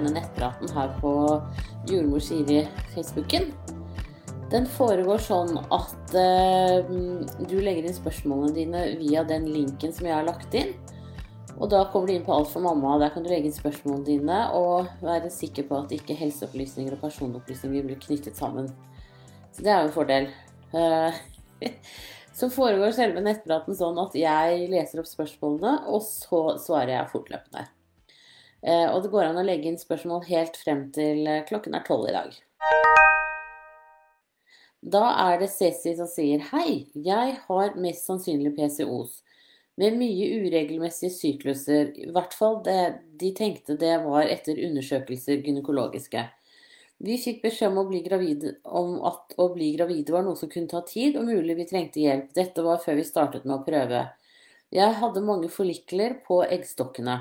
denne nettpraten her på Jordmor Siri Facebooken. Den foregår sånn at eh, du legger inn spørsmålene dine via den linken som jeg har lagt inn. Og da kommer du inn på Alt for mamma. Der kan du legge inn spørsmålene dine og være sikker på at ikke helseopplysninger og personopplysninger blir knyttet sammen. Så det er jo en fordel. Uh, så foregår selve nettpraten sånn at jeg leser opp spørsmålene, og så svarer jeg fortløpende. Uh, og det går an å legge inn spørsmål helt frem til klokken er tolv i dag. Da er det Ceci som sier Hei, jeg har mest sannsynlig PCOS med mye uregelmessige sykluser. I hvert fall det de tenkte det var etter undersøkelser gynekologiske. Vi fikk beskjed om, gravide, om, at å bli gravide var noe som kunne ta tid, og mulig vi trengte hjelp. Dette var før vi startet med å prøve. Jeg hadde mange forlikler på eggstokkene.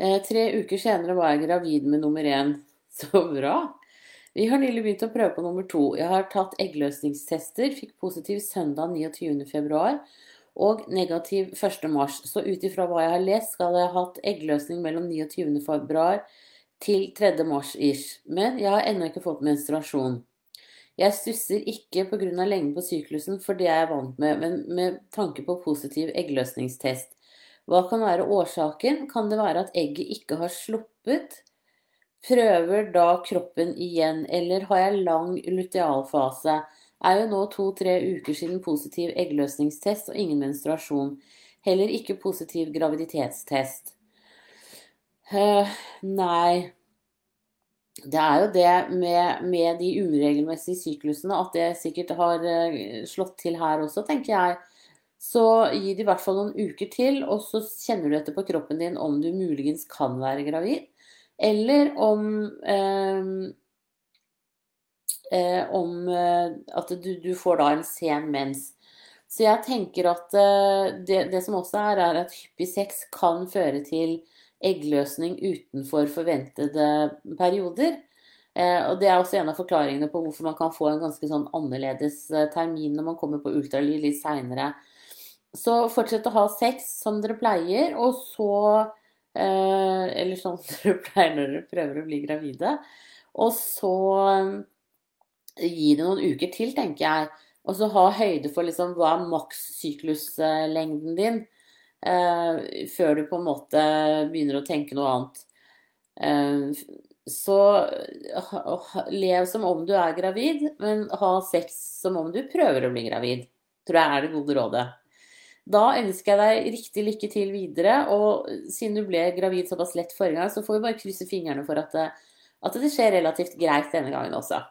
Eh, tre uker senere var jeg gravid med nummer én. Så bra! Vi har nylig begynt å prøve på nummer to. Jeg har tatt eggløsningstester, fikk positiv søndag 29.2 og negativ 1. mars. Så ut ifra hva jeg har lest, skal jeg ha hatt eggløsning mellom 29. februar til 3. mars ish. Men jeg har ennå ikke fått menstruasjon. Jeg stusser ikke pga. lengden på syklusen, for det er jeg vant med, men med tanke på positiv eggløsningstest. Hva kan være årsaken? Kan det være at egget ikke har sluppet? Prøver da kroppen igjen, eller har jeg lang lutealfase? er jo nå to-tre uker siden positiv eggløsningstest og ingen menstruasjon. Heller ikke positiv graviditetstest. Uh, nei Det er jo det med, med, de uregelmessige syklusene at det sikkert har uh, slått til her også, tenker jeg. Så gi det i hvert fall noen uker til, og så kjenner du etter på kroppen din om du muligens kan være gravid. Eller om eh, om eh, at du, du, får da en sen mens. Så jeg tenker at eh, det, det, som også er, er at hyppig sex kan føre til eggløsning utenfor forventede perioder. Eh, og Det er også en av forklaringene på hvorfor man kan få en ganske sånn annerledes eh, termin når man kommer på ultralyd litt seinere. Så fortsett å ha sex som dere pleier, og så eh, Eller sånn dere pleier når dere prøver å bli gravide. Og så gi det noen uker til, tenker jeg. Og så ha høyde for liksom, hva er makssykluslengden din, eh, før du på en måte begynner å tenke noe annet. Eh, så lev som om du er gravid, men ha sex som om du prøver å bli gravid. Tror jeg er det gode rådet. Da ønsker jeg deg riktig lykke til videre. Og siden du ble gravid såpass lett forrige gang, så får vi bare krysse fingrene for at det, at det skjer relativt greit denne gangen også.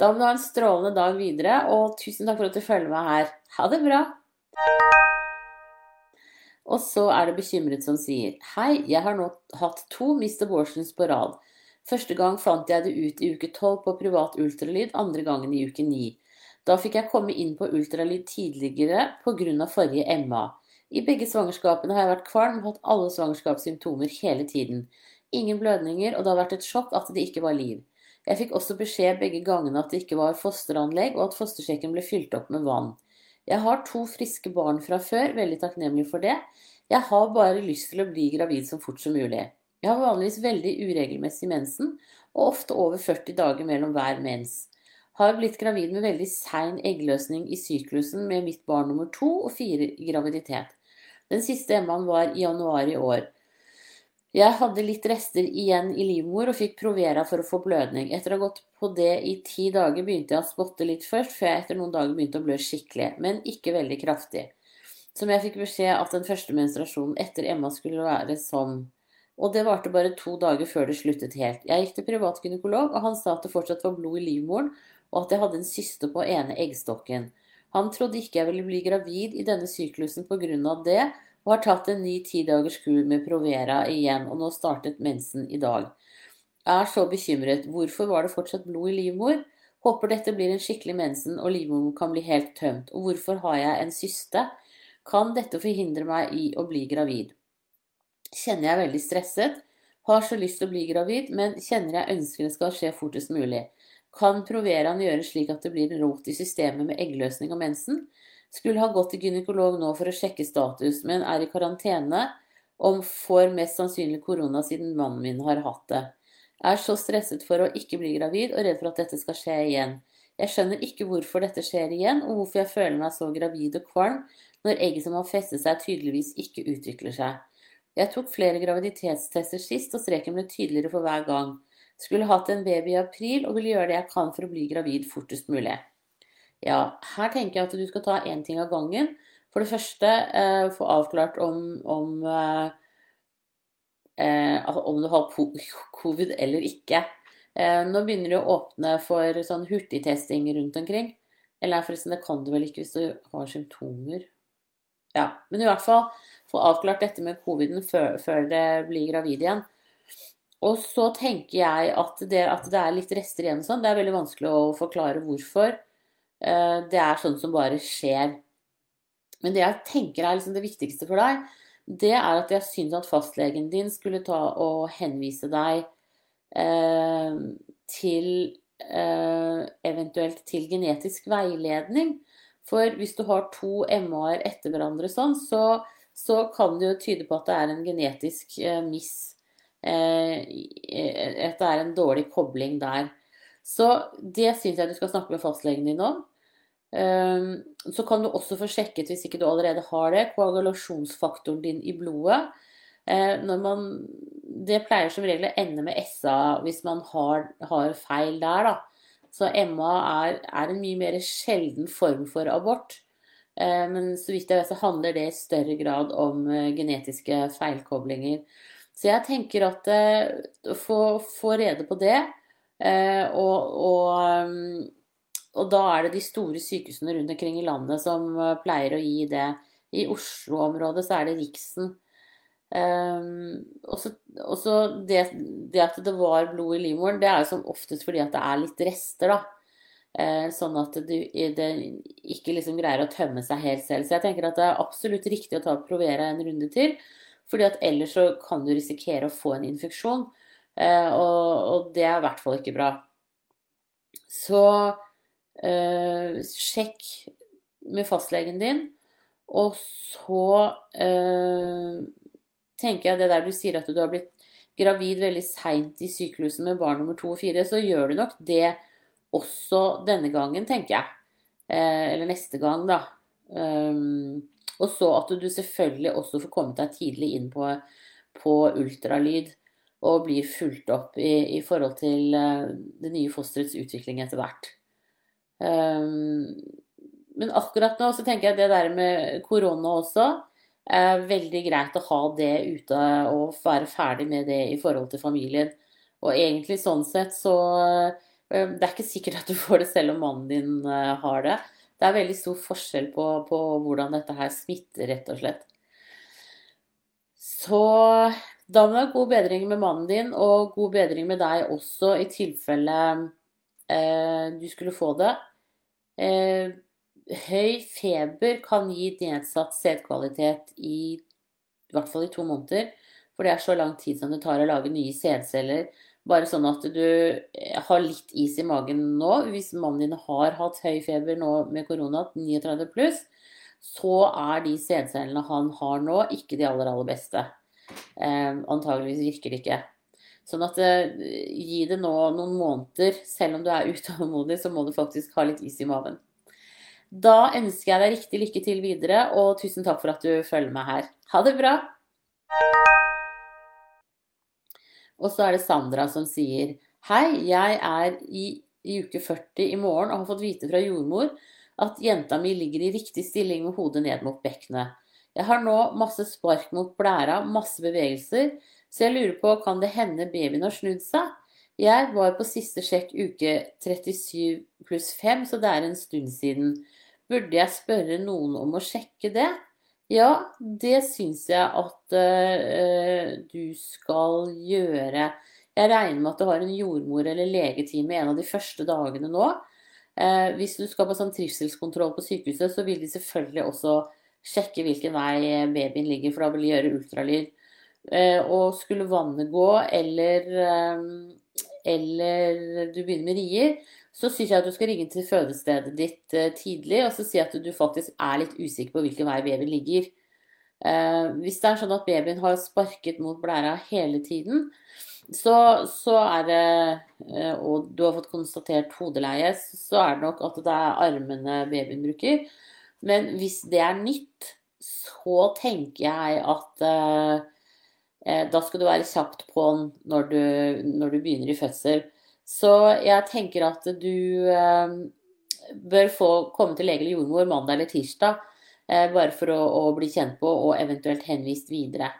Da må du ha en strålende dag videre, og tusen takk for at du følger meg her. Ha det bra! Og så er det bekymret som sier Hei, jeg har nå hatt to Mr. Abortions på rad. Første gang fant jeg det ut i uke tolv på privat ultralyd, andre gangen i uke ni. Da fikk jeg komme inn på ultralyd tidligere pga. forrige MA. I begge svangerskapene har jeg vært kvalm og hatt alle svangerskapssymptomer hele tiden. Ingen blødninger, og det har vært et sjokk at det ikke var liv. Jeg fikk også beskjed begge gangene at det ikke var fosteranlegg, og at fostersjekken ble fylt opp med vann. Jeg har to friske barn fra før, veldig takknemlig for det. Jeg har bare lyst til å bli gravid så fort som mulig. Jeg har vanligvis veldig uregelmessig mensen, og ofte over 40 dager mellom hver mens. Har blitt gravid med veldig sein eggløsning i syklusen med mitt barn nummer to og fire i graviditet. Den siste emmaen var i januar i år. Jeg hadde litt rester igjen i livmor og fikk Provera for å få blødning. Etter å ha gått på det i ti dager begynte jeg å spotte litt først, før jeg etter noen dager begynte å blø skikkelig, men ikke veldig kraftig. Som jeg fikk beskjed at den første menstruasjonen etter Emma skulle være sånn. Og det varte bare to dager før det sluttet helt. Jeg gikk til privat gynekolog, og han sa at det fortsatt var blod i livmoren, og at jeg hadde en syste på ene eggstokken. Han trodde ikke jeg ville bli gravid i denne syklusen av det, og har tatt en ny tidagers kur med Provera igjen, og nå startet mensen i dag. Jeg er så bekymret. Hvorfor var det fortsatt blod i livmor? Håper dette blir en skikkelig mensen og livmoren kan bli helt tømt. Og hvorfor har jeg en syste? Kan dette forhindre meg i å bli gravid? Kjenner jeg veldig stresset? Har så lyst til å bli gravid, men kjenner jeg ønsker det skal skje fortest mulig. Kan Proveraen gjøre slik at det blir en rot i systemet med eggløsning og mensen? Skulle ha gått til gynekolog nå for å sjekke status, men er i karantene om får mest sannsynlig korona siden mannen min har hatt det. Er så stresset for å ikke bli gravid og redd for at dette skal skje igjen. Jeg skjønner ikke hvorfor dette skjer igjen, og hvorfor jeg føler meg så gravid og kvalm når egget som har festet seg, tydeligvis ikke utvikler seg. Jeg tok flere graviditetstester sist, og streken ble tydeligere for hver gang. Skulle hatt en baby i april og vil gjøre det jeg kan for å bli gravid fortest mulig. Ja, her tenker jeg at du skal ta én ting av gangen. For det første eh, få avklart om, om, eh, eh om du har covid eller ikke. Eh, nå begynner det å åpne for sånn hurtigtesting rundt omkring. Eller forresten, det kan du vel ikke hvis du har symptomer. Ja, men i hvert fall få avklart dette med coviden før, før det blir gravid igjen. Og så tenker jeg at det, at det er litt rester igjen sånn, det er veldig vanskelig å forklare hvorfor. Eh, det er sånn som bare skjer. Men det jeg tenker er liksom det viktigste for deg, det er at jeg syns at fastlegen din skulle ta og henvise deg eh, til eh, eventuelt til genetisk veiledning. For hvis du har to MA-er etter hverandre sånn, så, så, kan det jo tyde på at det er en genetisk eh, miss at det er en dårlig kobling der. Så det syns jeg du skal snakke med fastlegen din om. Ehm, så kan du også få sjekket, hvis ikke du allerede har det, koagulasjonsfaktoren din i blodet. Eh, man, det pleier som regel å ende med SA hvis man har, har feil der, da. Så MA er, er, en mye mer sjelden form for abort. Eh, men så vidt jeg vet, så handler det i større grad om genetiske feilkoblinger. Så jeg tenker at å få, få, rede på det, uh, og, og, um, og, da er det de store sykehusene rundt omkring i landet som uh, pleier å gi det. I Oslo-området så er det Riksen. Og så det, det, at det var blod i livmoren, det er jo som oftest fordi at det er litt rester, da. sånn at du, det ikke liksom greier å tømme seg helt selv. Så jeg tenker at det er absolutt riktig å ta provere en runde til. Fordi at ellers så kan du risikere å få en infeksjon. Eh, og, det er i hvert fall ikke bra. Så eh, sjekk med fastlegen din. Og så eh, tenker jeg det der du sier at du har blitt gravid veldig seint i syklusen med barn nummer to og fire, så gjør du nok det også denne gangen, tenker jeg. Eller neste gang, da. Og så at du selvfølgelig også får kommet deg tidlig inn på, på ultralyd og blir fulgt opp i, i, forhold til eh, det nye fosterets utvikling etter hvert. Um, men akkurat nå så tenker jeg at det der med korona også er veldig greit å ha det ute og være ferdig med det i forhold til familien. Og egentlig sånn sett så eh, Det er ikke sikkert at du får det selv om mannen din har det det er veldig stor forskjell på, på, hvordan dette her smitter, rett og slett. Så da må du ha god bedring med mannen din, og god bedring med deg også, i tilfelle eh, du skulle få det. Eh, høy feber kan gi nedsatt sædkvalitet i, i hvert fall i to måneder. For det er så lang tid som det tar å lage nye sædceller bare sånn at du eh, har litt is i magen nå. Hvis mannen din har hatt høy feber nå med korona, 39 pluss, så er de sædcellene han har nå, ikke de aller, aller beste. Eh, antageligvis virker det ikke. Sånn at eh, gi det nå noen måneder. Selv om du er utålmodig, så må du faktisk ha litt is i maven. Da ønsker jeg deg riktig lykke til videre, og tusen takk for at du følger meg her. Ha det bra! Og så er det Sandra som sier Hei, jeg er i, i, uke 40 i morgen og har fått vite fra jordmor at jenta mi ligger i riktig stilling med hodet ned mot bekkenet. Jeg har nå masse spark mot blæra, masse bevegelser, så jeg lurer på kan det hende babyen har snudd seg? Jeg var på siste sjekk uke 37 pluss 5, så det er en stund siden. Burde jeg spørre noen om å sjekke det? Ja, det syns jeg at uh, du skal gjøre. Jeg regner med at du har en jordmor eller legetime en av de første dagene nå. Uh, hvis du skal på sånn trivselskontroll på sykehuset, så vil de selvfølgelig også sjekke hvilken vei babyen ligger, for da vil de gjøre ultralyd. Uh, og skulle vannet gå, eller, eller du begynner med rier, så syns jeg at du skal ringe til fødestedet ditt eh, tidlig og så si at du faktisk er litt usikker på hvilken vei babyen ligger. Eh, hvis det er sånn at babyen har sparket mot blæra hele tiden, så, så, er det eh, Og du har fått konstatert hodeleie, så er det nok at det er armene babyen bruker. Men hvis det er nytt, så tenker jeg at eh, da skal du være kjapt på'n når, når du begynner i fødsel. Så jeg tenker at du eh, bør få komme til lege eller jordmor mandag eller tirsdag Eh, bare for å, å, bli kjent på og eventuelt henvist videre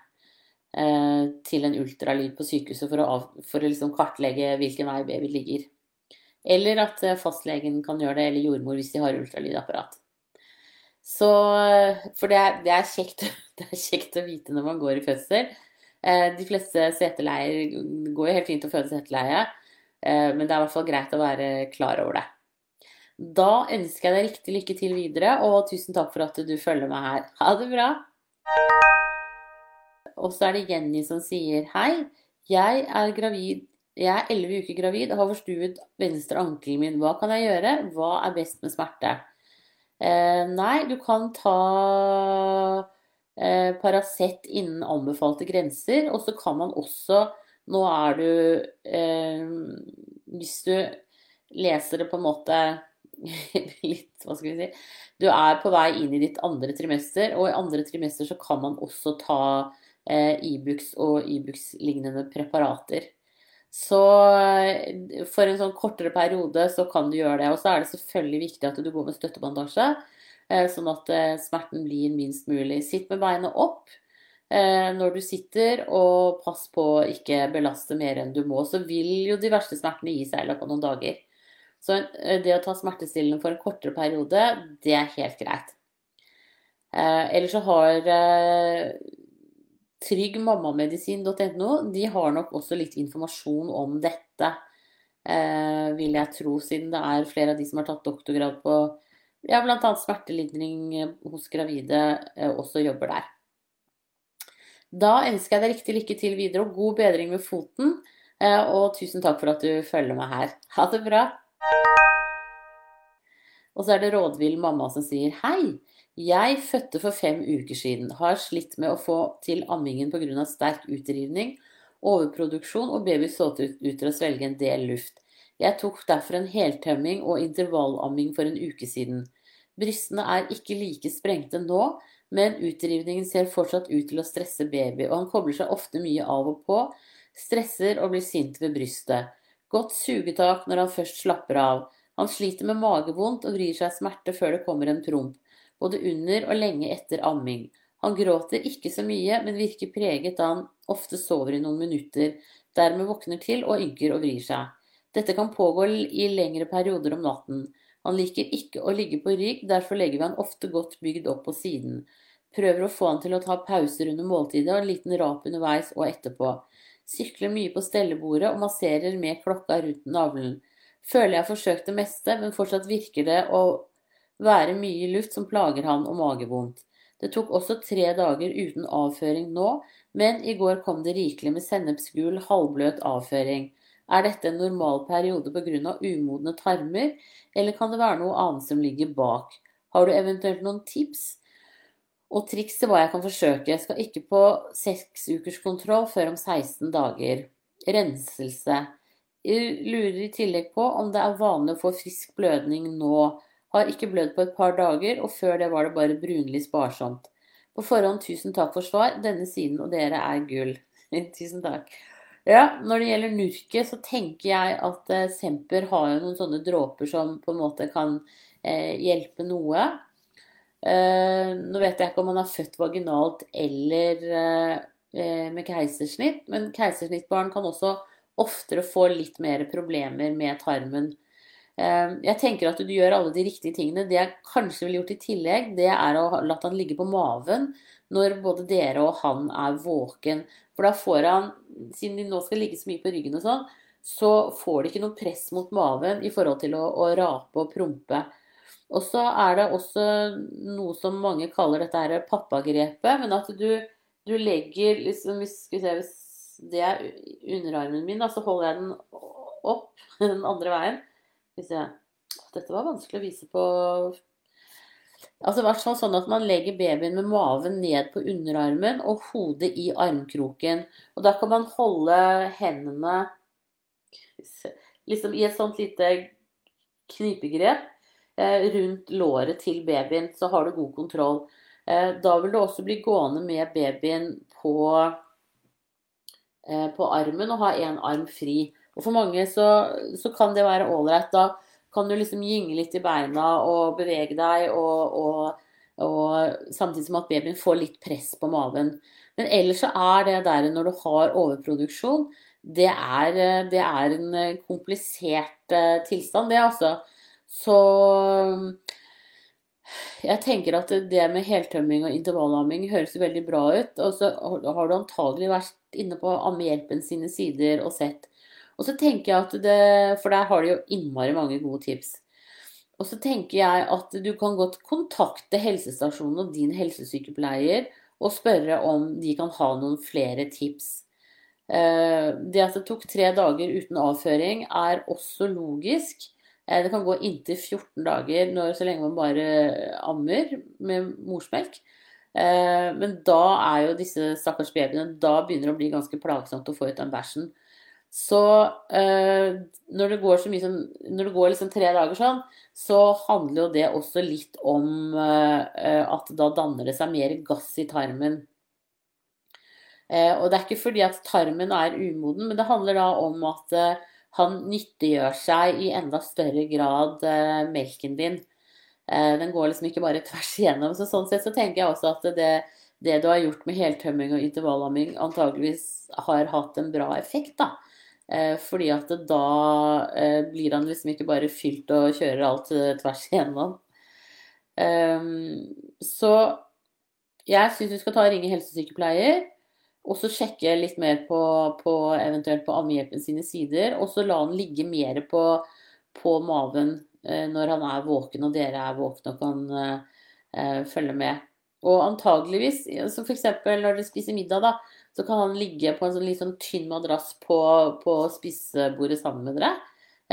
eh, til en ultralyd på sykehuset for å, for å liksom kartlegge hvilken vei baby ligger. Eller at eh, fastlegen kan gjøre det, eller jordmor hvis de har ultralydapparat. Så, for det er, det, er kjekt, det er, kjekt, å vite når man går i fødsel. De fleste seteleier går jo helt fint å føde seteleie, men det er i hvert fall greit å være klar over det. Da ønsker jeg deg riktig lykke til videre, og tusen takk for at du følger meg her. Ha det bra! Og så er det Jenny som sier hei. Jeg er gravid. Jeg er 11 uker gravid og har forstuet venstre ankelen min. Hva kan jeg gjøre? Hva er best med smerte? Eh, nei, du kan ta eh, Paracet innen anbefalte grenser. Og så kan man også Nå er du eh, Hvis du leser det på en måte litt Hva skal vi si Du er på vei inn i ditt andre trimester, og i andre trimester så kan man også ta eh, Ibux og Ibux-lignende preparater. Så eh, for en sånn kortere periode så kan du gjøre det. Og så er det selvfølgelig viktig at du går med støttebandasje, eh, sånn at eh, smerten blir minst mulig. Sitt med beinet opp når du sitter, og pass på å ikke belaste mer enn du må. Så vil jo de verste smertene gi seg i løpet av noen dager. Så eh, det å ta smertestillende for en kortere periode, det er helt greit. Eh, ellers så har eh, tryggmammamedisin.no de har nok også litt informasjon om dette, eh, vil jeg tro, siden det er flere av de som har tatt doktorgrad på ja, bl.a. smertelindring hos gravide, eh, også jobber der. Da ønsker jeg deg riktig lykke til videre og god bedring med foten. Eh, og tusen takk for at du følger meg her. Ha det bra. Og så er det rådvill mamma som sier hei. Jeg fødte for fem uker siden. Har slitt med å få til ammingen pga. sterk utrivning, overproduksjon og baby så ut til å svelge en del luft. Jeg tok derfor en heltømming og intervallamming for en uke siden. Brystene er ikke like sprengte nå, men utrivningen ser fortsatt ut til å stresse baby, og han kobler seg ofte mye av og på, stresser og blir sint ved brystet. Godt sugetak når han først slapper av. Han sliter med magevondt og vrir seg smerte før det kommer en promp, både under og lenge etter amming. Han gråter ikke så mye, men virker preget da han ofte sover i noen minutter, dermed våkner til og ynker og vrir seg. Dette kan pågå i lengre perioder om natten. Han liker ikke å ligge på rygg, derfor legger vi han ofte godt bygd opp på siden. Prøver å få han til å ta pauser under måltidet og en liten rap underveis og etterpå. Sykler mye på stellebordet og masserer med klokka rundt navlen. Føler jeg har forsøkt det meste, men fortsatt virker det å være mye luft som plager han og magevondt. Det tok også tre dager uten avføring nå, men i går kom det rikelig med sennepsgul, halvbløt avføring. Er dette en normal periode pga. umodne tarmer, eller kan det være noe annet som ligger bak? Har du eventuelt noen tips? Og triks til hva jeg kan forsøke. Jeg skal ikke på seksukerskontroll før om 16 dager. Renselse. Jeg lurer i tillegg på om det er vanlig å få frisk blødning nå. Har ikke blødd på et par dager, og før det var det bare brunlig sparsomt. På forhånd tusen takk for svar. Denne siden og dere er gull. tusen takk. Ja, når det gjelder nurket, så tenker jeg at eh, Semper har jo noen sånne dråper som på en måte kan eh, hjelpe noe. Eh, nå vet jeg ikke om man er født vaginalt eller eh, med keisersnitt, men keisersnittbarn kan også oftere få litt mer problemer med tarmen. Uh, jeg tenker at du gjør alle de riktige tingene. Det jeg kanskje ville gjort i tillegg, det er å la han ligge på maven når både dere og han er våken. For da får han, siden de nå skal ligge så mye på ryggen og sånn, så får de ikke noe press mot maven i forhold til å, å rape og prompe. Og så er det også noe som mange kaller dette her pappagrepet, men at du, du legger liksom hvis, se, hvis, det er underarmen min, da, så holder jeg den opp den andre veien. Hvis jeg Dette var vanskelig å vise på Altså hvert fall sånn at man legger babyen med maven ned på underarmen og hodet i armkroken. Og da kan man holde hendene liksom i et sånt lite knipegrep eh, rundt låret til babyen, så har du god kontroll. Eh, da vil du også bli gående med babyen på, eh, på armen og ha én arm fri. Og for mange så, så kan det være ålreit. Da kan du liksom gynge litt i beina og bevege deg, og, og, og, samtidig som at babyen får litt press på maven. Men ellers så er det der når du har overproduksjon, det er, det er en komplisert tilstand, det altså. Så jeg tenker at det med heltømming og intervallamming høres veldig bra ut. Og så har du antagelig vært inne på Ammehjelpen sine sider og sett. Og så tenker jeg at det For der har de jo innmari mange gode tips. Og så tenker jeg at du kan godt kontakte helsestasjonen og din helsesykepleier og spørre om de kan ha noen flere tips. Eh, det at det tok tre dager uten avføring er også logisk. Eh, det kan gå inntil 14 dager når, så lenge man bare ammer med morsmelk. Eh, men da er jo disse stakkars babyene Da begynner det å bli ganske plagsomt å få ut den bæsjen. Så eh, når det går så mye som Når det går liksom tre dager sånn, så handler jo det også litt om at da danner det seg mer gass i tarmen. Og det er ikke fordi at tarmen er umoden, men det handler da om at han nyttiggjør seg i enda større grad eh, melken din. Eh, den går liksom ikke bare tvers igjennom. Så sånn sett så tenker jeg også at det, det du har gjort med heltømming og intervallamming, antageligvis har hatt en bra effekt. da. Eh, fordi at da eh, blir han liksom ikke bare fylt og kjører alt eh, tvers igjennom. Ehm, så jeg syns du skal ta og ringe helsesykepleier. Og så sjekke litt mer på, på eventuelt på Ammehjelpen sine sider. Og så la han ligge mer på, på maven når han er våken og dere er våkne og kan følge med. Og antageligvis, som f.eks. når dere spiser middag, da, så kan han ligge på en sånn sånn tynn madrass på, på spisebordet sammen med dere.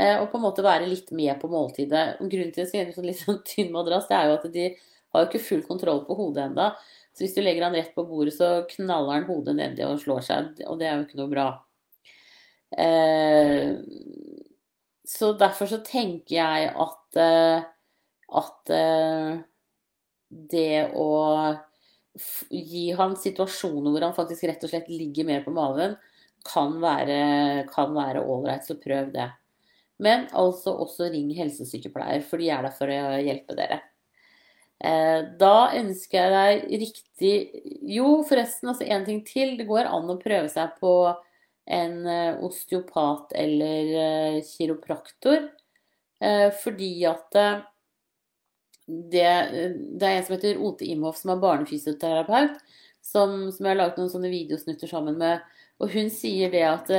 Eh, og på en måte være litt med på måltidet. Grunnen til at det er en sånn litt sånn tynn madrass, det er jo at de har jo ikke full kontroll på hodet enda. Så hvis du legger han rett på bordet, så knaller han hodet nedi og slår seg, og det er jo ikke noe bra. Eh, så derfor så tenker jeg at, eh, at eh, det å gi han situasjoner hvor han faktisk rett og slett ligger mer på maven, kan være ålreit, så prøv det. Men altså også ring helsesykepleier, for de er der for å hjelpe dere. Eh, da ønsker jeg deg riktig Jo, forresten, altså en ting til. Det går an å prøve seg på en eh, osteopat eller eh, kiropraktor. Fordi at det, det er en som heter Ote Imhoff, som er barnefysioterapeut, som, som jeg har laget noen sånne videosnutter sammen med. Og hun sier det at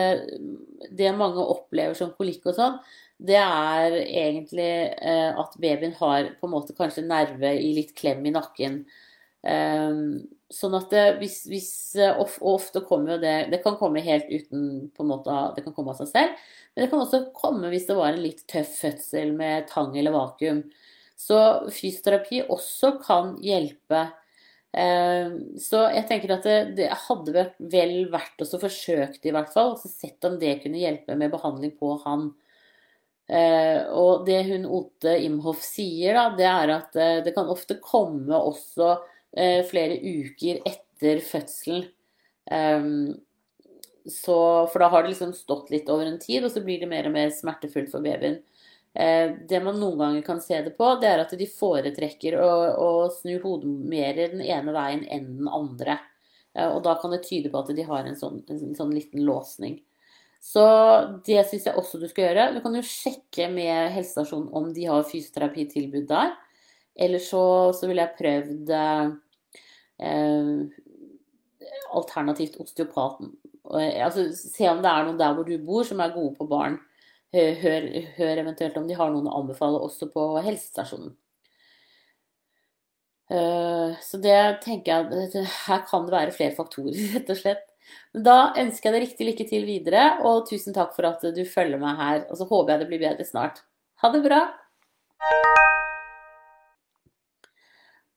det mange opplever som kolikk og sånn, det er egentlig eh, at babyen har på en måte kanskje nerve i litt klem i nakken. Eh, sånn at det, hvis, hvis of, Og ofte kommer jo det Det kan komme helt uten på en måte, Det kan komme av seg selv. Men det kan også komme hvis det var en litt tøff fødsel med tang eller vakuum. Så fysioterapi også kan hjelpe. Um, så jeg tenker at det, hadde vel vært å forsøke det i hvert fall. Og sett om det kunne hjelpe med behandling på han. Eh, og det hun Ote Imhoff sier, da, det er at eh, det kan ofte komme også eh, flere uker etter fødselen. Så, for da har det liksom stått litt over en tid, og så blir det mer og mer smertefullt for babyen. Det man noen ganger kan se det på, det er at de foretrekker å, å snu hodet mer den ene veien enn den andre. Og da kan det tyde på at de har en sånn, en sånn liten låsning. Så det syns jeg også du skal gjøre. Du kan jo sjekke med helsestasjonen om de har fysioterapitilbud der. Eller så, så ville jeg prøvd eh, alternativt osteopaten. Altså, se om det er noen der hvor du bor som er gode på barn. Hør, hør eventuelt om de har noen å anbefale også på helsestasjonen. Uh, så det tenker jeg Her kan det være flere faktorer, rett og slett. Men Da ønsker jeg deg riktig lykke til videre, og tusen takk for at du følger meg her. Og så håper jeg det blir bedre snart. Ha det bra!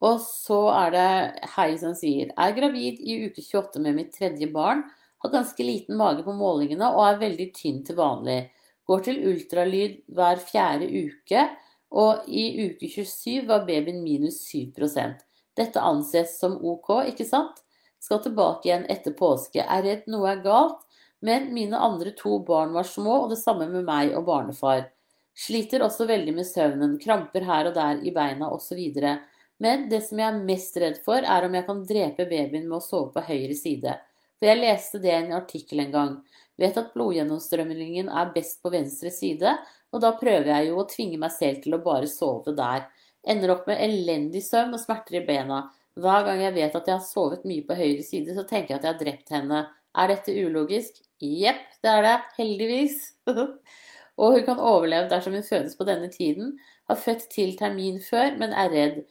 Og så er det Hei som sier Er gravid i uke 28 med mitt tredje barn. Har ganske liten mage på målingene og er veldig tynn til vanlig. Går til ultralyd hver fjerde uke, og i uke 27 var babyen minus 7% Dette anses som ok, ikke sant? Skal tilbake igjen etter påske. Er redd noe er galt, men mine andre to barn var små, og det samme med meg og barnefar. Sliter også veldig med søvnen, kramper her og der i beina osv. Men det som jeg er mest redd for, er om jeg kan drepe babyen med å sove på høyre side. For jeg leste det i en artikkel en gang. Vet at blodgjennomstrømningen er best på venstre side, og da prøver jeg jo å tvinge meg selv til å bare sove der. Ender opp med elendig søvn og smerter i bena. Hver gang jeg vet at jeg har sovet mye på høyre side, så tenker jeg at jeg har drept henne. Er dette ulogisk? Jepp, det er det. Heldigvis. og hun kan overleve dersom hun fødes på denne tiden. Har født til termin før, men er redd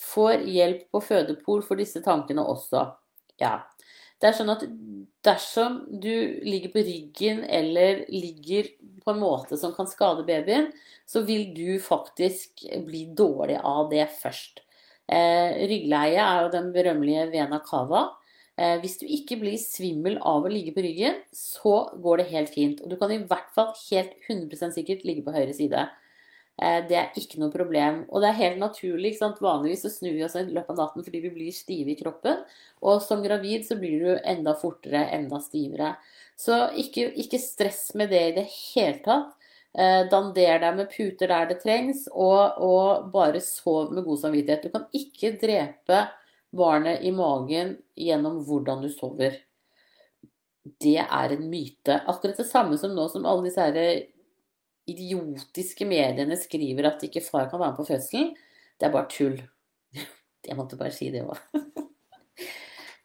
får hjelp på fødepol for disse tankene også. Ja. Det er sånn at dersom du ligger på ryggen eller ligger på en måte som kan skade babyen, så vil du faktisk bli dårlig av det først. Eh, ryggleie er jo den berømmelige vena cava. Eh, hvis du ikke blir svimmel av å ligge på ryggen, så går det helt fint. Og du kan i hvert fall helt 100% sikkert ligge på høyre side. Eh, det er ikke noe problem. Og det er helt naturlig. ikke sant? Vanligvis så snur vi oss i løpet av natten fordi vi blir stive i kroppen. Og som gravid så blir du enda fortere, enda stivere. Så ikke, ikke stress med det i det hele tatt. Eh, dander deg med puter der det trengs, og, og, bare sov med god samvittighet. Du kan ikke drepe barnet i magen gjennom hvordan du sover. Det er en myte. Akkurat det samme som nå som alle disse her idiotiske mediene skriver at ikke far kan være med på fødselen, det er bare tull. Jeg måtte bare si det òg.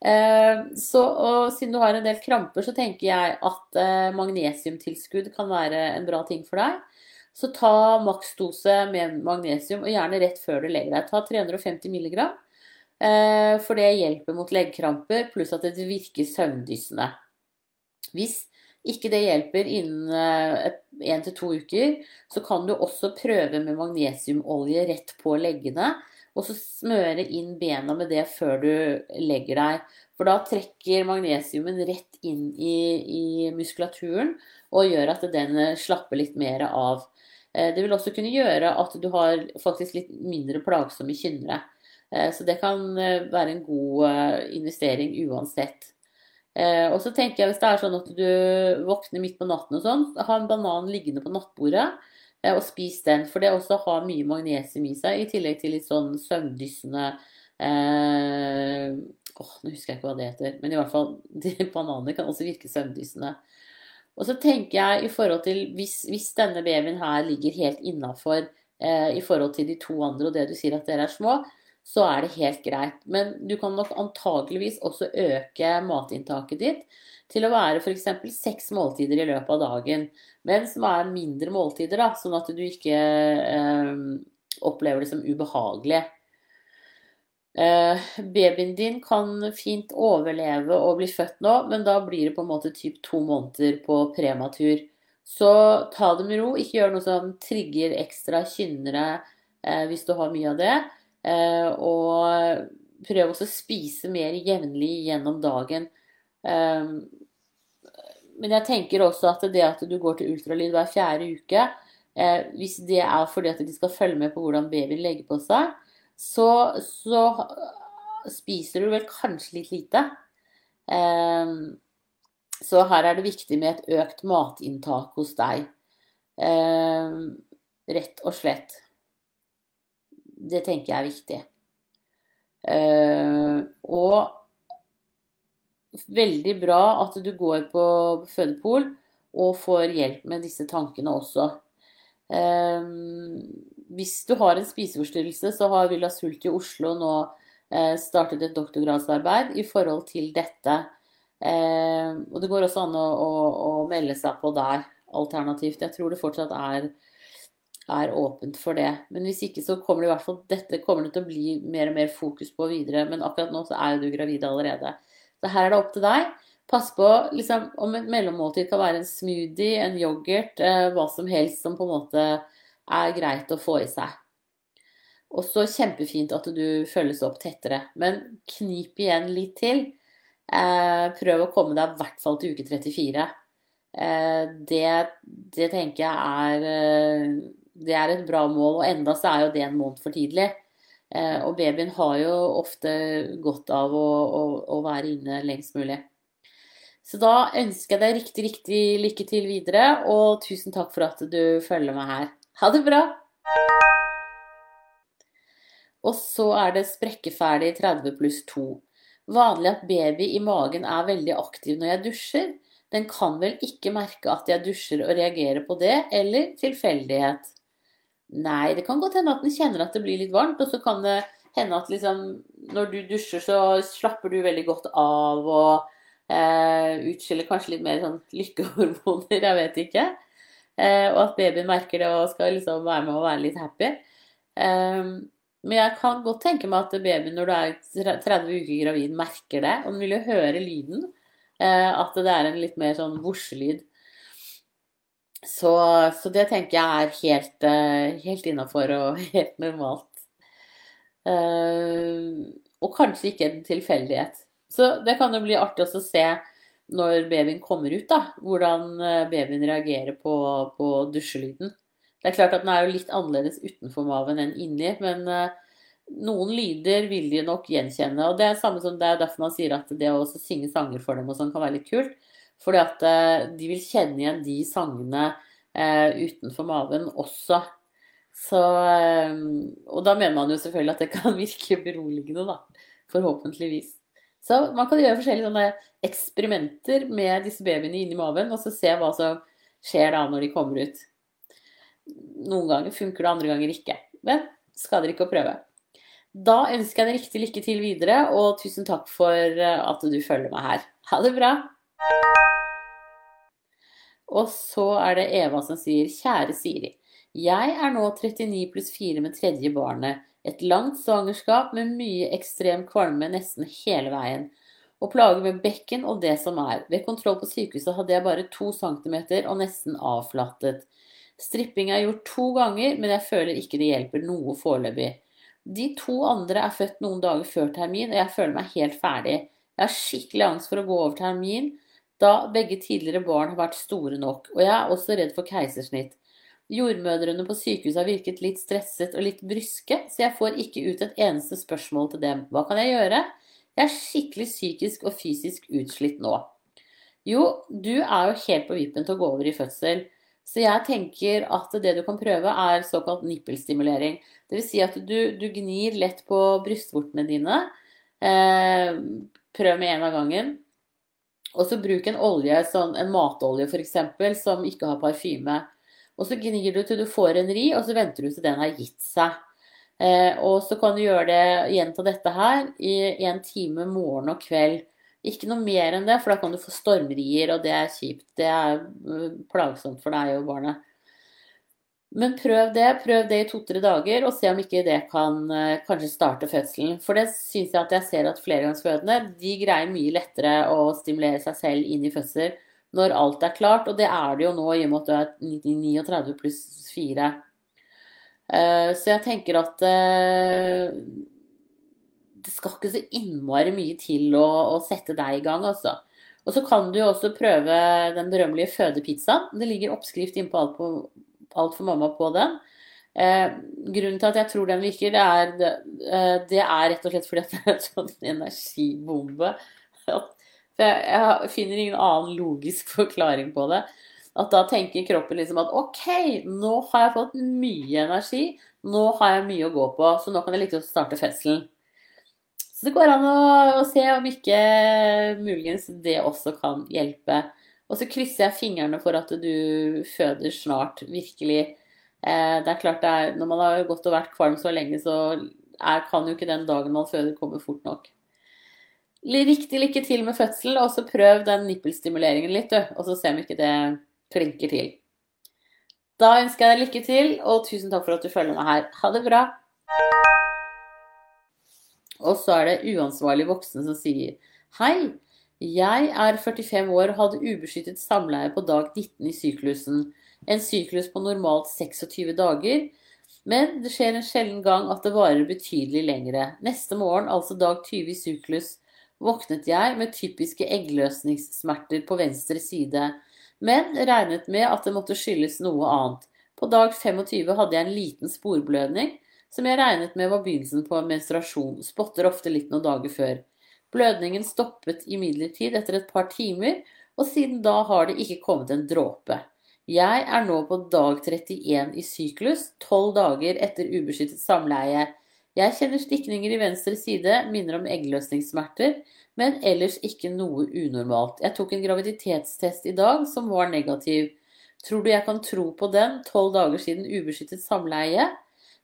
Eh, så og siden du har en del kramper, så tenker jeg at eh, magnesiumtilskudd kan være en bra ting for deg. Så ta maksdose med magnesium, og gjerne rett før du legger deg. Ta 350 mg, eh, for det hjelper mot leggkramper, pluss at det virker søvndyssende. Hvis ikke det hjelper innen én til to uker, så kan du også prøve med magnesiumolje rett på leggene. Og så smøre inn bena med det før du legger deg. For da trekker magnesiumen rett inn i, i muskulaturen og gjør at den slapper litt mer av. Eh, det vil også kunne gjøre at du har faktisk litt mindre plagsomme kynnere. Eh, så det kan eh, være en god investering uansett. Eh, og så tenker jeg hvis det er sånn at du våkner midt på natten og sånn, ha en banan liggende på nattbordet eh, og spis den. For det også har mye magnesium i seg, i tillegg til litt sånn søvndyssende eh, åh, Nå husker jeg ikke hva det heter, men i hvert fall bananer kan også virke søvndyssende. Og så tenker jeg i forhold til hvis, hvis denne babyen her ligger helt innafor eh, i forhold til de to andre og det du sier at dere er små, så er det helt greit. Men du kan nok antageligvis også øke matinntaket ditt til å være f.eks. seks måltider i løpet av dagen. Men som er mindre måltider, da, sånn at du ikke eh, opplever det som ubehagelig. Eh, babyen din kan fint overleve og bli født nå, men da blir det på en måte typ to måneder på prematur. Så ta det med ro. Ikke gjør noe som trigger ekstra kynnere eh, hvis du har mye av det. Eh, og prøv også å spise mer jevnlig gjennom dagen. Eh, men jeg tenker også at det at du går til ultralyd hver fjerde uke, eh, hvis det er fordi at de skal følge med på hvordan babyen legger på seg, så, så spiser du vel kanskje litt lite. Så her er det viktig med et økt matinntak hos deg. Rett og slett. Det tenker jeg er viktig. Uh, og veldig bra at du går på fødepol og får hjelp med disse tankene også. Uh, hvis du har en spiseforstyrrelse, så har Villa Sult i Oslo nå uh, startet et doktorgradsarbeid i forhold til dette. og det går også an å, å, å melde seg på der alternativt. Jeg tror det fortsatt er er åpent for det. Men hvis ikke så kommer det i hvert fall dette kommer det til å bli mer og mer fokus på videre. Men akkurat nå så er jo du gravid allerede. Så her er det opp til deg. Pass på liksom, om et mellommåltid kan være en smoothie, en yoghurt, eh, hva som helst som på en måte er greit å få i seg. Også kjempefint at du følges opp tettere. Men knip igjen litt til. Eh, prøv å komme deg i hvert fall til uke 34. Eh, det, det, tenker jeg er, eh, det er et bra mål, og enda så er jo det en måned for tidlig. Eh, og babyen har jo ofte godt av å, å, å være inne lengst mulig. Så da ønsker jeg deg riktig, riktig lykke til videre, og tusen takk for at du følger meg her. Ha det bra! Og så er det sprekkeferdig 30 pluss 2. Vanlig at baby i magen er veldig aktiv når jeg dusjer. Den kan vel ikke merke at jeg dusjer og reagerer på det, eller tilfeldighet? Nei, det kan godt hende at den kjenner at det blir litt varmt, og så kan det hende at liksom når du dusjer, så slapper du veldig godt av og eh, utskiller kanskje litt mer sånn lykkehormoner, jeg vet ikke. Eh, og at babyen merker det og skal liksom være med og være litt happy. Eh, men jeg kan godt tenke meg at babyen når du er 30 uker gravid, merker det. Og den vil jo høre lyden. Eh, at det er en litt mer sånn vorselyd. Så, så, det tenker jeg er helt, eh, helt innafor og helt normalt. Eh, og kanskje ikke en tilfeldighet. Så det kan jo bli artig å se når babyen kommer ut, da, hvordan babyen reagerer på, på dusjelyden. Det er klart at den er jo litt annerledes utenfor maven enn inni, men noen lyder vil de nok gjenkjenne. Og det er samme som det er derfor man sier at det å synge sanger for dem og sånn kan være litt kult. Fordi at uh, de vil kjenne igjen de sangene uh, utenfor maven også. Så Og da mener man jo selvfølgelig at det kan virke beroligende, da. Forhåpentligvis. Så man kan gjøre forskjellige eksperimenter med disse babyene inni maven, og så se hva som skjer da når de kommer ut. Noen ganger funker det, andre ganger ikke. Men skader ikke å prøve. Da ønsker jeg deg riktig lykke til videre, og tusen takk for eh, at du følger meg her. Ha det bra! Og så er det Eva som sier Kjære Siri. Jeg er nå 39 pluss 4 med tredje barnet. Et langt svangerskap med mye ekstrem kvalme nesten hele veien. Og plager med bekken og det som er. Ved kontroll på sykehuset hadde jeg bare to centimeter og nesten avflattet. Stripping er gjort to ganger, men jeg føler ikke det hjelper noe foreløpig. De to andre er født noen dager før termin, og jeg føler meg helt ferdig. Jeg har skikkelig angst for å gå over termin, da begge tidligere barn har vært store nok, og jeg er også redd for keisersnitt. Jordmødrene på sykehuset har virket litt stresset og litt bryske, så jeg får ikke ut et eneste spørsmål til dem. Hva kan jeg gjøre? Jeg er skikkelig psykisk og fysisk utslitt nå. Jo, du er jo helt på vippen til å gå over i fødsel. Så jeg tenker at det du kan prøve, er såkalt nippelstimulering. Dvs. Si at du, du, gnir lett på brystvortene dine. Eh, prøv med én av gangen. Og så bruk en olje, sånn, en matolje f.eks., som ikke har parfyme. Og så gnir du til du får en ri, og så venter du til den har gitt seg. Eh, og så kan du gjøre det, gjenta dette her i en time morgen og kveld. Ikke noe mer enn det, for da kan du få stormrier, og det er kjipt. Det er øh, plagsomt for deg og barnet. Men prøv det. Prøv det i to-tre dager, og se om ikke det kan øh, kanskje starte fødselen. For det syns jeg at jeg ser at flergangsfødende de greier mye lettere å stimulere seg selv inn i fødsel når alt er klart. Og det er det jo nå i og med at du er 39 pluss 4. Øh, så jeg tenker at det skal ikke så innmari mye til å, å sette deg i gang, altså. Og så kan du jo også prøve den berømmelige fødepizzaen. Det ligger oppskrift innpå alt, på, alt for mamma på den. Eh, grunnen til at jeg tror den virker, det er, det, eh, det er rett og slett fordi det er en sånn energibombe. Jeg, jeg, finner ingen annen logisk forklaring på det. At da tenker kroppen liksom at OK, nå har jeg fått mye energi. Nå har jeg mye å gå på, så nå kan jeg liksom starte fødselen. Så det går an å, å, se om ikke muligens det også kan hjelpe. Og så krysser jeg fingrene for at du føder snart, virkelig. Eh, det er klart det er, Når man har gått og vært kvalm så lenge, så er, kan jo ikke den dagen man føder komme fort nok. Riktig lykke til med fødselen, og så prøv den nippelstimuleringen litt, du. Og så se om ikke det klinker til. Da ønsker jeg deg lykke til, og tusen takk for at du følger meg her. Ha det bra. Og så er det uansvarlige voksne som sier Hei, jeg er 45 år og hadde ubeskyttet samleie på dag 19 i syklusen. En syklus på normalt 26 dager. Men det skjer en sjelden gang at det varer betydelig lengre. Neste morgen, altså dag 20 i syklus, våknet jeg med typiske eggløsningssmerter på venstre side, men regnet med at det måtte skyldes noe annet. På dag 25 hadde jeg en liten sporblødning, som jeg regnet med var begynnelsen på en menstruasjon, spotter ofte litt noen dager før. Blødningen stoppet imidlertid etter et par timer, og siden da har det ikke kommet en dråpe. Jeg er nå på dag 31 i syklus, tolv dager etter ubeskyttet samleie. Jeg kjenner stikninger i venstre side, minner om eggløsningssmerter, men ellers ikke noe unormalt. Jeg tok en graviditetstest i dag som var negativ. Tror du jeg kan tro på den, tolv dager siden ubeskyttet samleie?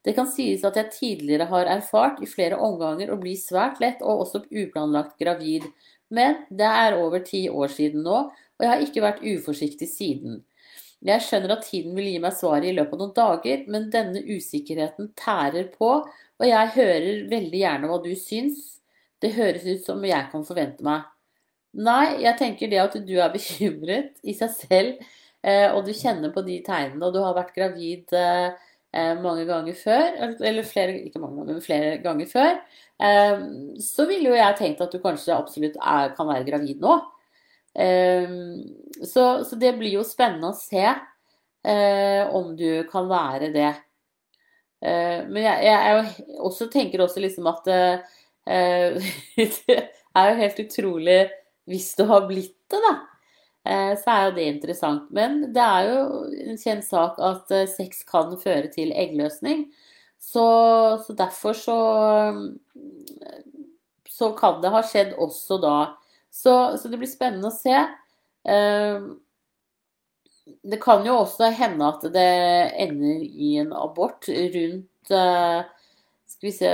Det kan sies at jeg tidligere har erfart i flere omganger å bli svært lett og også uplanlagt gravid, men det er over ti år siden nå, og jeg har ikke vært uforsiktig siden. Jeg skjønner at tiden vil gi meg svaret i løpet av noen dager, men denne usikkerheten tærer på, og jeg hører veldig gjerne hva du syns. Det høres ut som jeg kan forvente meg. Nei, jeg tenker det at du er bekymret i seg selv, eh, og du kjenner på de tegnene, og du har vært gravid eh, mange ganger før, eller flere, ikke mange ganger, men flere ganger før, eh, så ville jo jeg tenkt at du kanskje absolutt er, kan være gravid nå. Ehm, så, så, det blir jo spennende å se eh, om du kan være det. Eh, men jeg, jeg, også tenker også liksom at eh, det er jo helt utrolig hvis du har blitt det, da. Så er jo det interessant. Men det er jo en kjent sak at sex kan føre til eggløsning. Så, så derfor så, så kan det ha skjedd også da så, så, det blir spennende å se. Det kan jo også hende at det ender i en abort rundt eh, Skal vi se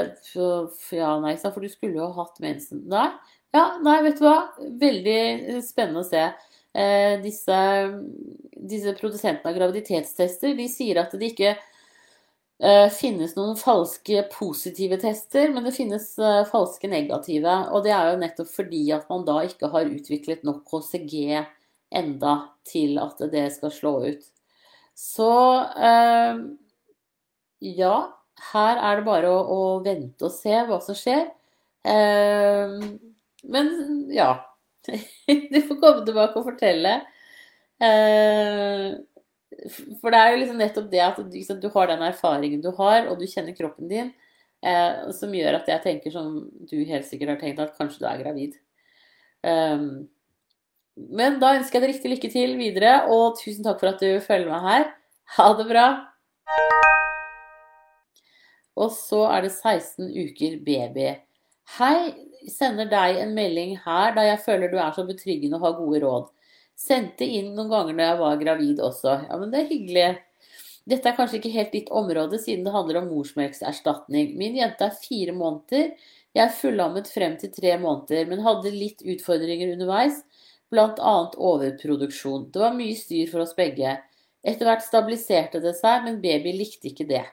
Ja, nei, for du skulle jo hatt mensen. Nei. Ja, nei, vet du hva. Veldig spennende å se. Eh, disse, disse produsentene av graviditetstester de sier at det ikke Uh, finnes noen falske positive tester, men det finnes uh, falske negative. Og det er jo nettopp fordi at man da ikke har utviklet nok HCG enda til at det skal slå ut. Så ja, her er det bare å, å, vente og se hva som skjer. men ja. du får komme tilbake og fortelle. Uh, for det er jo liksom nettopp det at du har den erfaringen du har, og du kjenner kroppen din, eh, som gjør at jeg tenker som du helt sikkert har tenkt, at kanskje du er gravid. Um, men da ønsker jeg deg riktig lykke til videre, og tusen takk for at du følger meg her. Ha det bra! Og så er det 16 uker baby. Hei, sender deg en melding her da jeg føler du er så betryggende og har gode råd. Sendte inn noen ganger når jeg var gravid også. Ja, men det er hyggelig. Dette er kanskje ikke helt ditt område, siden det handler om morsmelkserstatning. Min jente er fire måneder. Jeg er fullammet frem til tre måneder, men hadde litt utfordringer underveis, bl.a. overproduksjon. Det var mye styr for oss begge. Etter hvert stabiliserte det seg, men baby likte ikke det.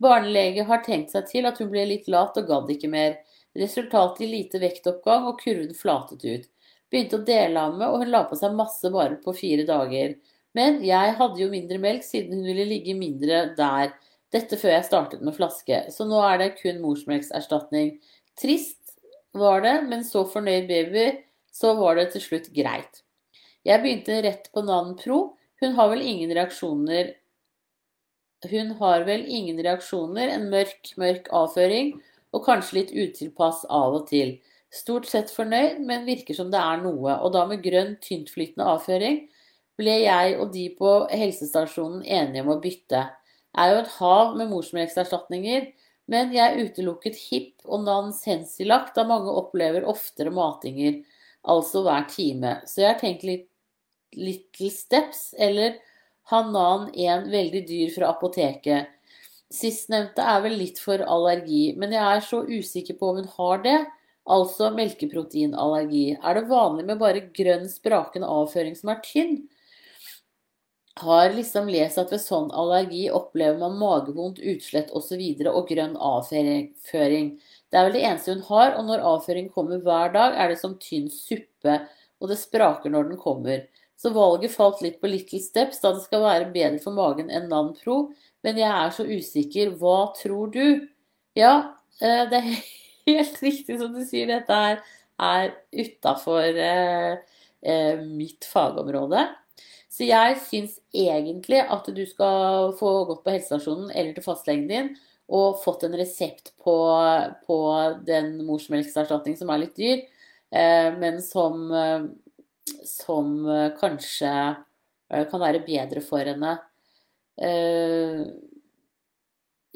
Barnelege har tenkt seg til at hun ble litt lat og gadd ikke mer. Resultatet i lite vektoppgang og kurven flatet ut. Begynte å dele av meg, og hun la på seg masse bare på fire dager. Men jeg hadde jo mindre melk siden hun ville ligge mindre der. Dette før jeg startet med flaske. Så nå er det kun morsmelkserstatning. Trist var det, men så fornøyd baby, så var det til slutt greit. Jeg begynte rett på Nan Pro. Hun har vel ingen reaksjoner Hun har vel ingen reaksjoner, en mørk, mørk avføring og kanskje litt utilpass av og til. Stort sett fornøyd, men virker som det er noe. Og da med grønn, tyntflytende avføring ble jeg og de på helsestasjonen enige om å bytte. Det er jo et hav med morsmelkserstatninger, men jeg utelukket hipp og NAN Sensilac da mange opplever oftere matinger, altså hver time. Så jeg har tenkt litt Little Steps eller Hanan 1 veldig dyr fra apoteket. Sistnevnte er vel litt for allergi, men jeg er så usikker på om hun har det altså melkeproteinallergi. Er det vanlig med bare grønn, sprakende avføring som er tynn? Har liksom lest at ved sånn allergi opplever man magevondt, utslett osv. Og, og grønn avføring. Det er vel det eneste hun har, og når avføring kommer hver dag, er det som tynn suppe, og det spraker når den kommer. Så valget falt litt på Little Steps, da det skal være bedre for magen enn Nan Pro, men jeg er så usikker. Hva tror du? Ja, eh, det er helt riktig som du sier. Dette er, er utafor eh, eh, mitt fagområde. Så jeg syns egentlig at du skal få gått på helsestasjonen eller til fastlegen din og fått en resept på, på den morsmelkerstatning som er litt dyr, men som, som kanskje kan være bedre for henne.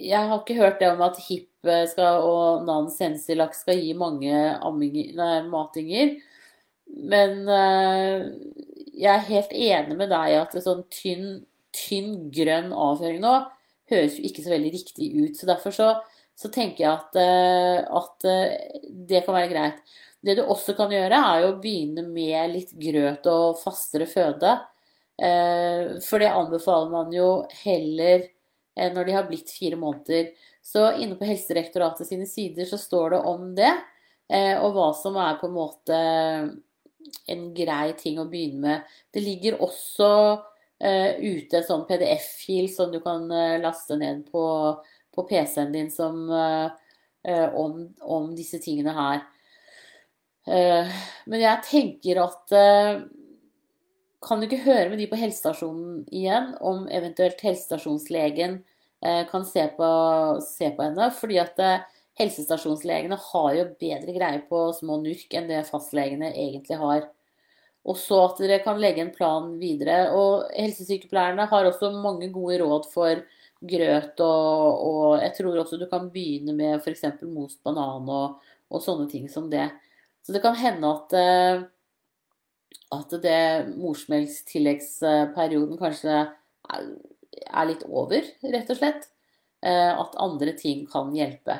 Eh, jeg har ikke hørt det om at hipp skal, og nan sensilaks skal gi mange amminger, nei, matinger. Men uh, jeg er helt enig med deg at at sånn tynn, tynn grønn avføring nå høres jo ikke så veldig riktig ut. Så derfor så, så tenker jeg at, uh, at det kan være greit. Det du også kan gjøre, er jo å begynne med litt grøt og fastere føde. For det anbefaler man jo heller når de har blitt fire måneder. Så inne på Helsedirektoratet sine sider så står det om det, og hva som er på en måte en grei ting å begynne med. Det ligger også ute en sånn PDF-fil som du kan laste ned på, på PC-en din som, om, om, disse tingene her. men jeg tenker at Kan du ikke høre med de på helsestasjonen igjen om eventuelt helsestasjonslegen kan se på, se på henne? Fordi at helsestasjonslegene har jo bedre greie på små nurk enn det fastlegene egentlig har. Og så at dere kan legge en plan videre. Og helsesykepleierne har også mange gode råd for grøt, og, og jeg tror også du kan begynne med f.eks. most banan og, og, sånne ting som det. Så det kan hende at, eh, at det morsmelkstilleggsperioden kanskje er litt over, rett og slett. Eh, at andre ting kan hjelpe.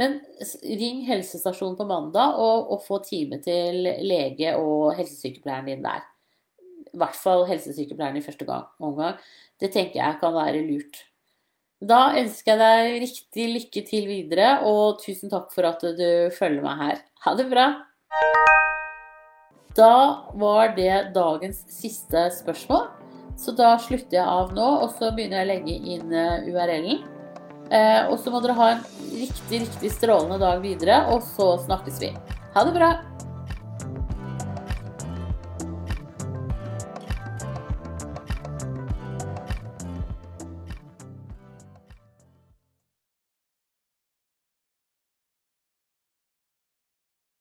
Men ring helsestasjonen på mandag og, og få time til lege og helsesykepleieren din der. I hvert fall helsesykepleieren i første gang, omgang. Det tenker jeg kan være lurt. Da ønsker jeg deg riktig lykke til videre, og tusen takk for at du følger meg her. Ha det bra! Da var det dagens siste spørsmål. Så da slutter jeg av nå, og så begynner jeg å legge inn eh, URL-en. Eh, og så må dere ha en riktig, riktig strålende dag videre, og så snakkes vi. Ha det bra!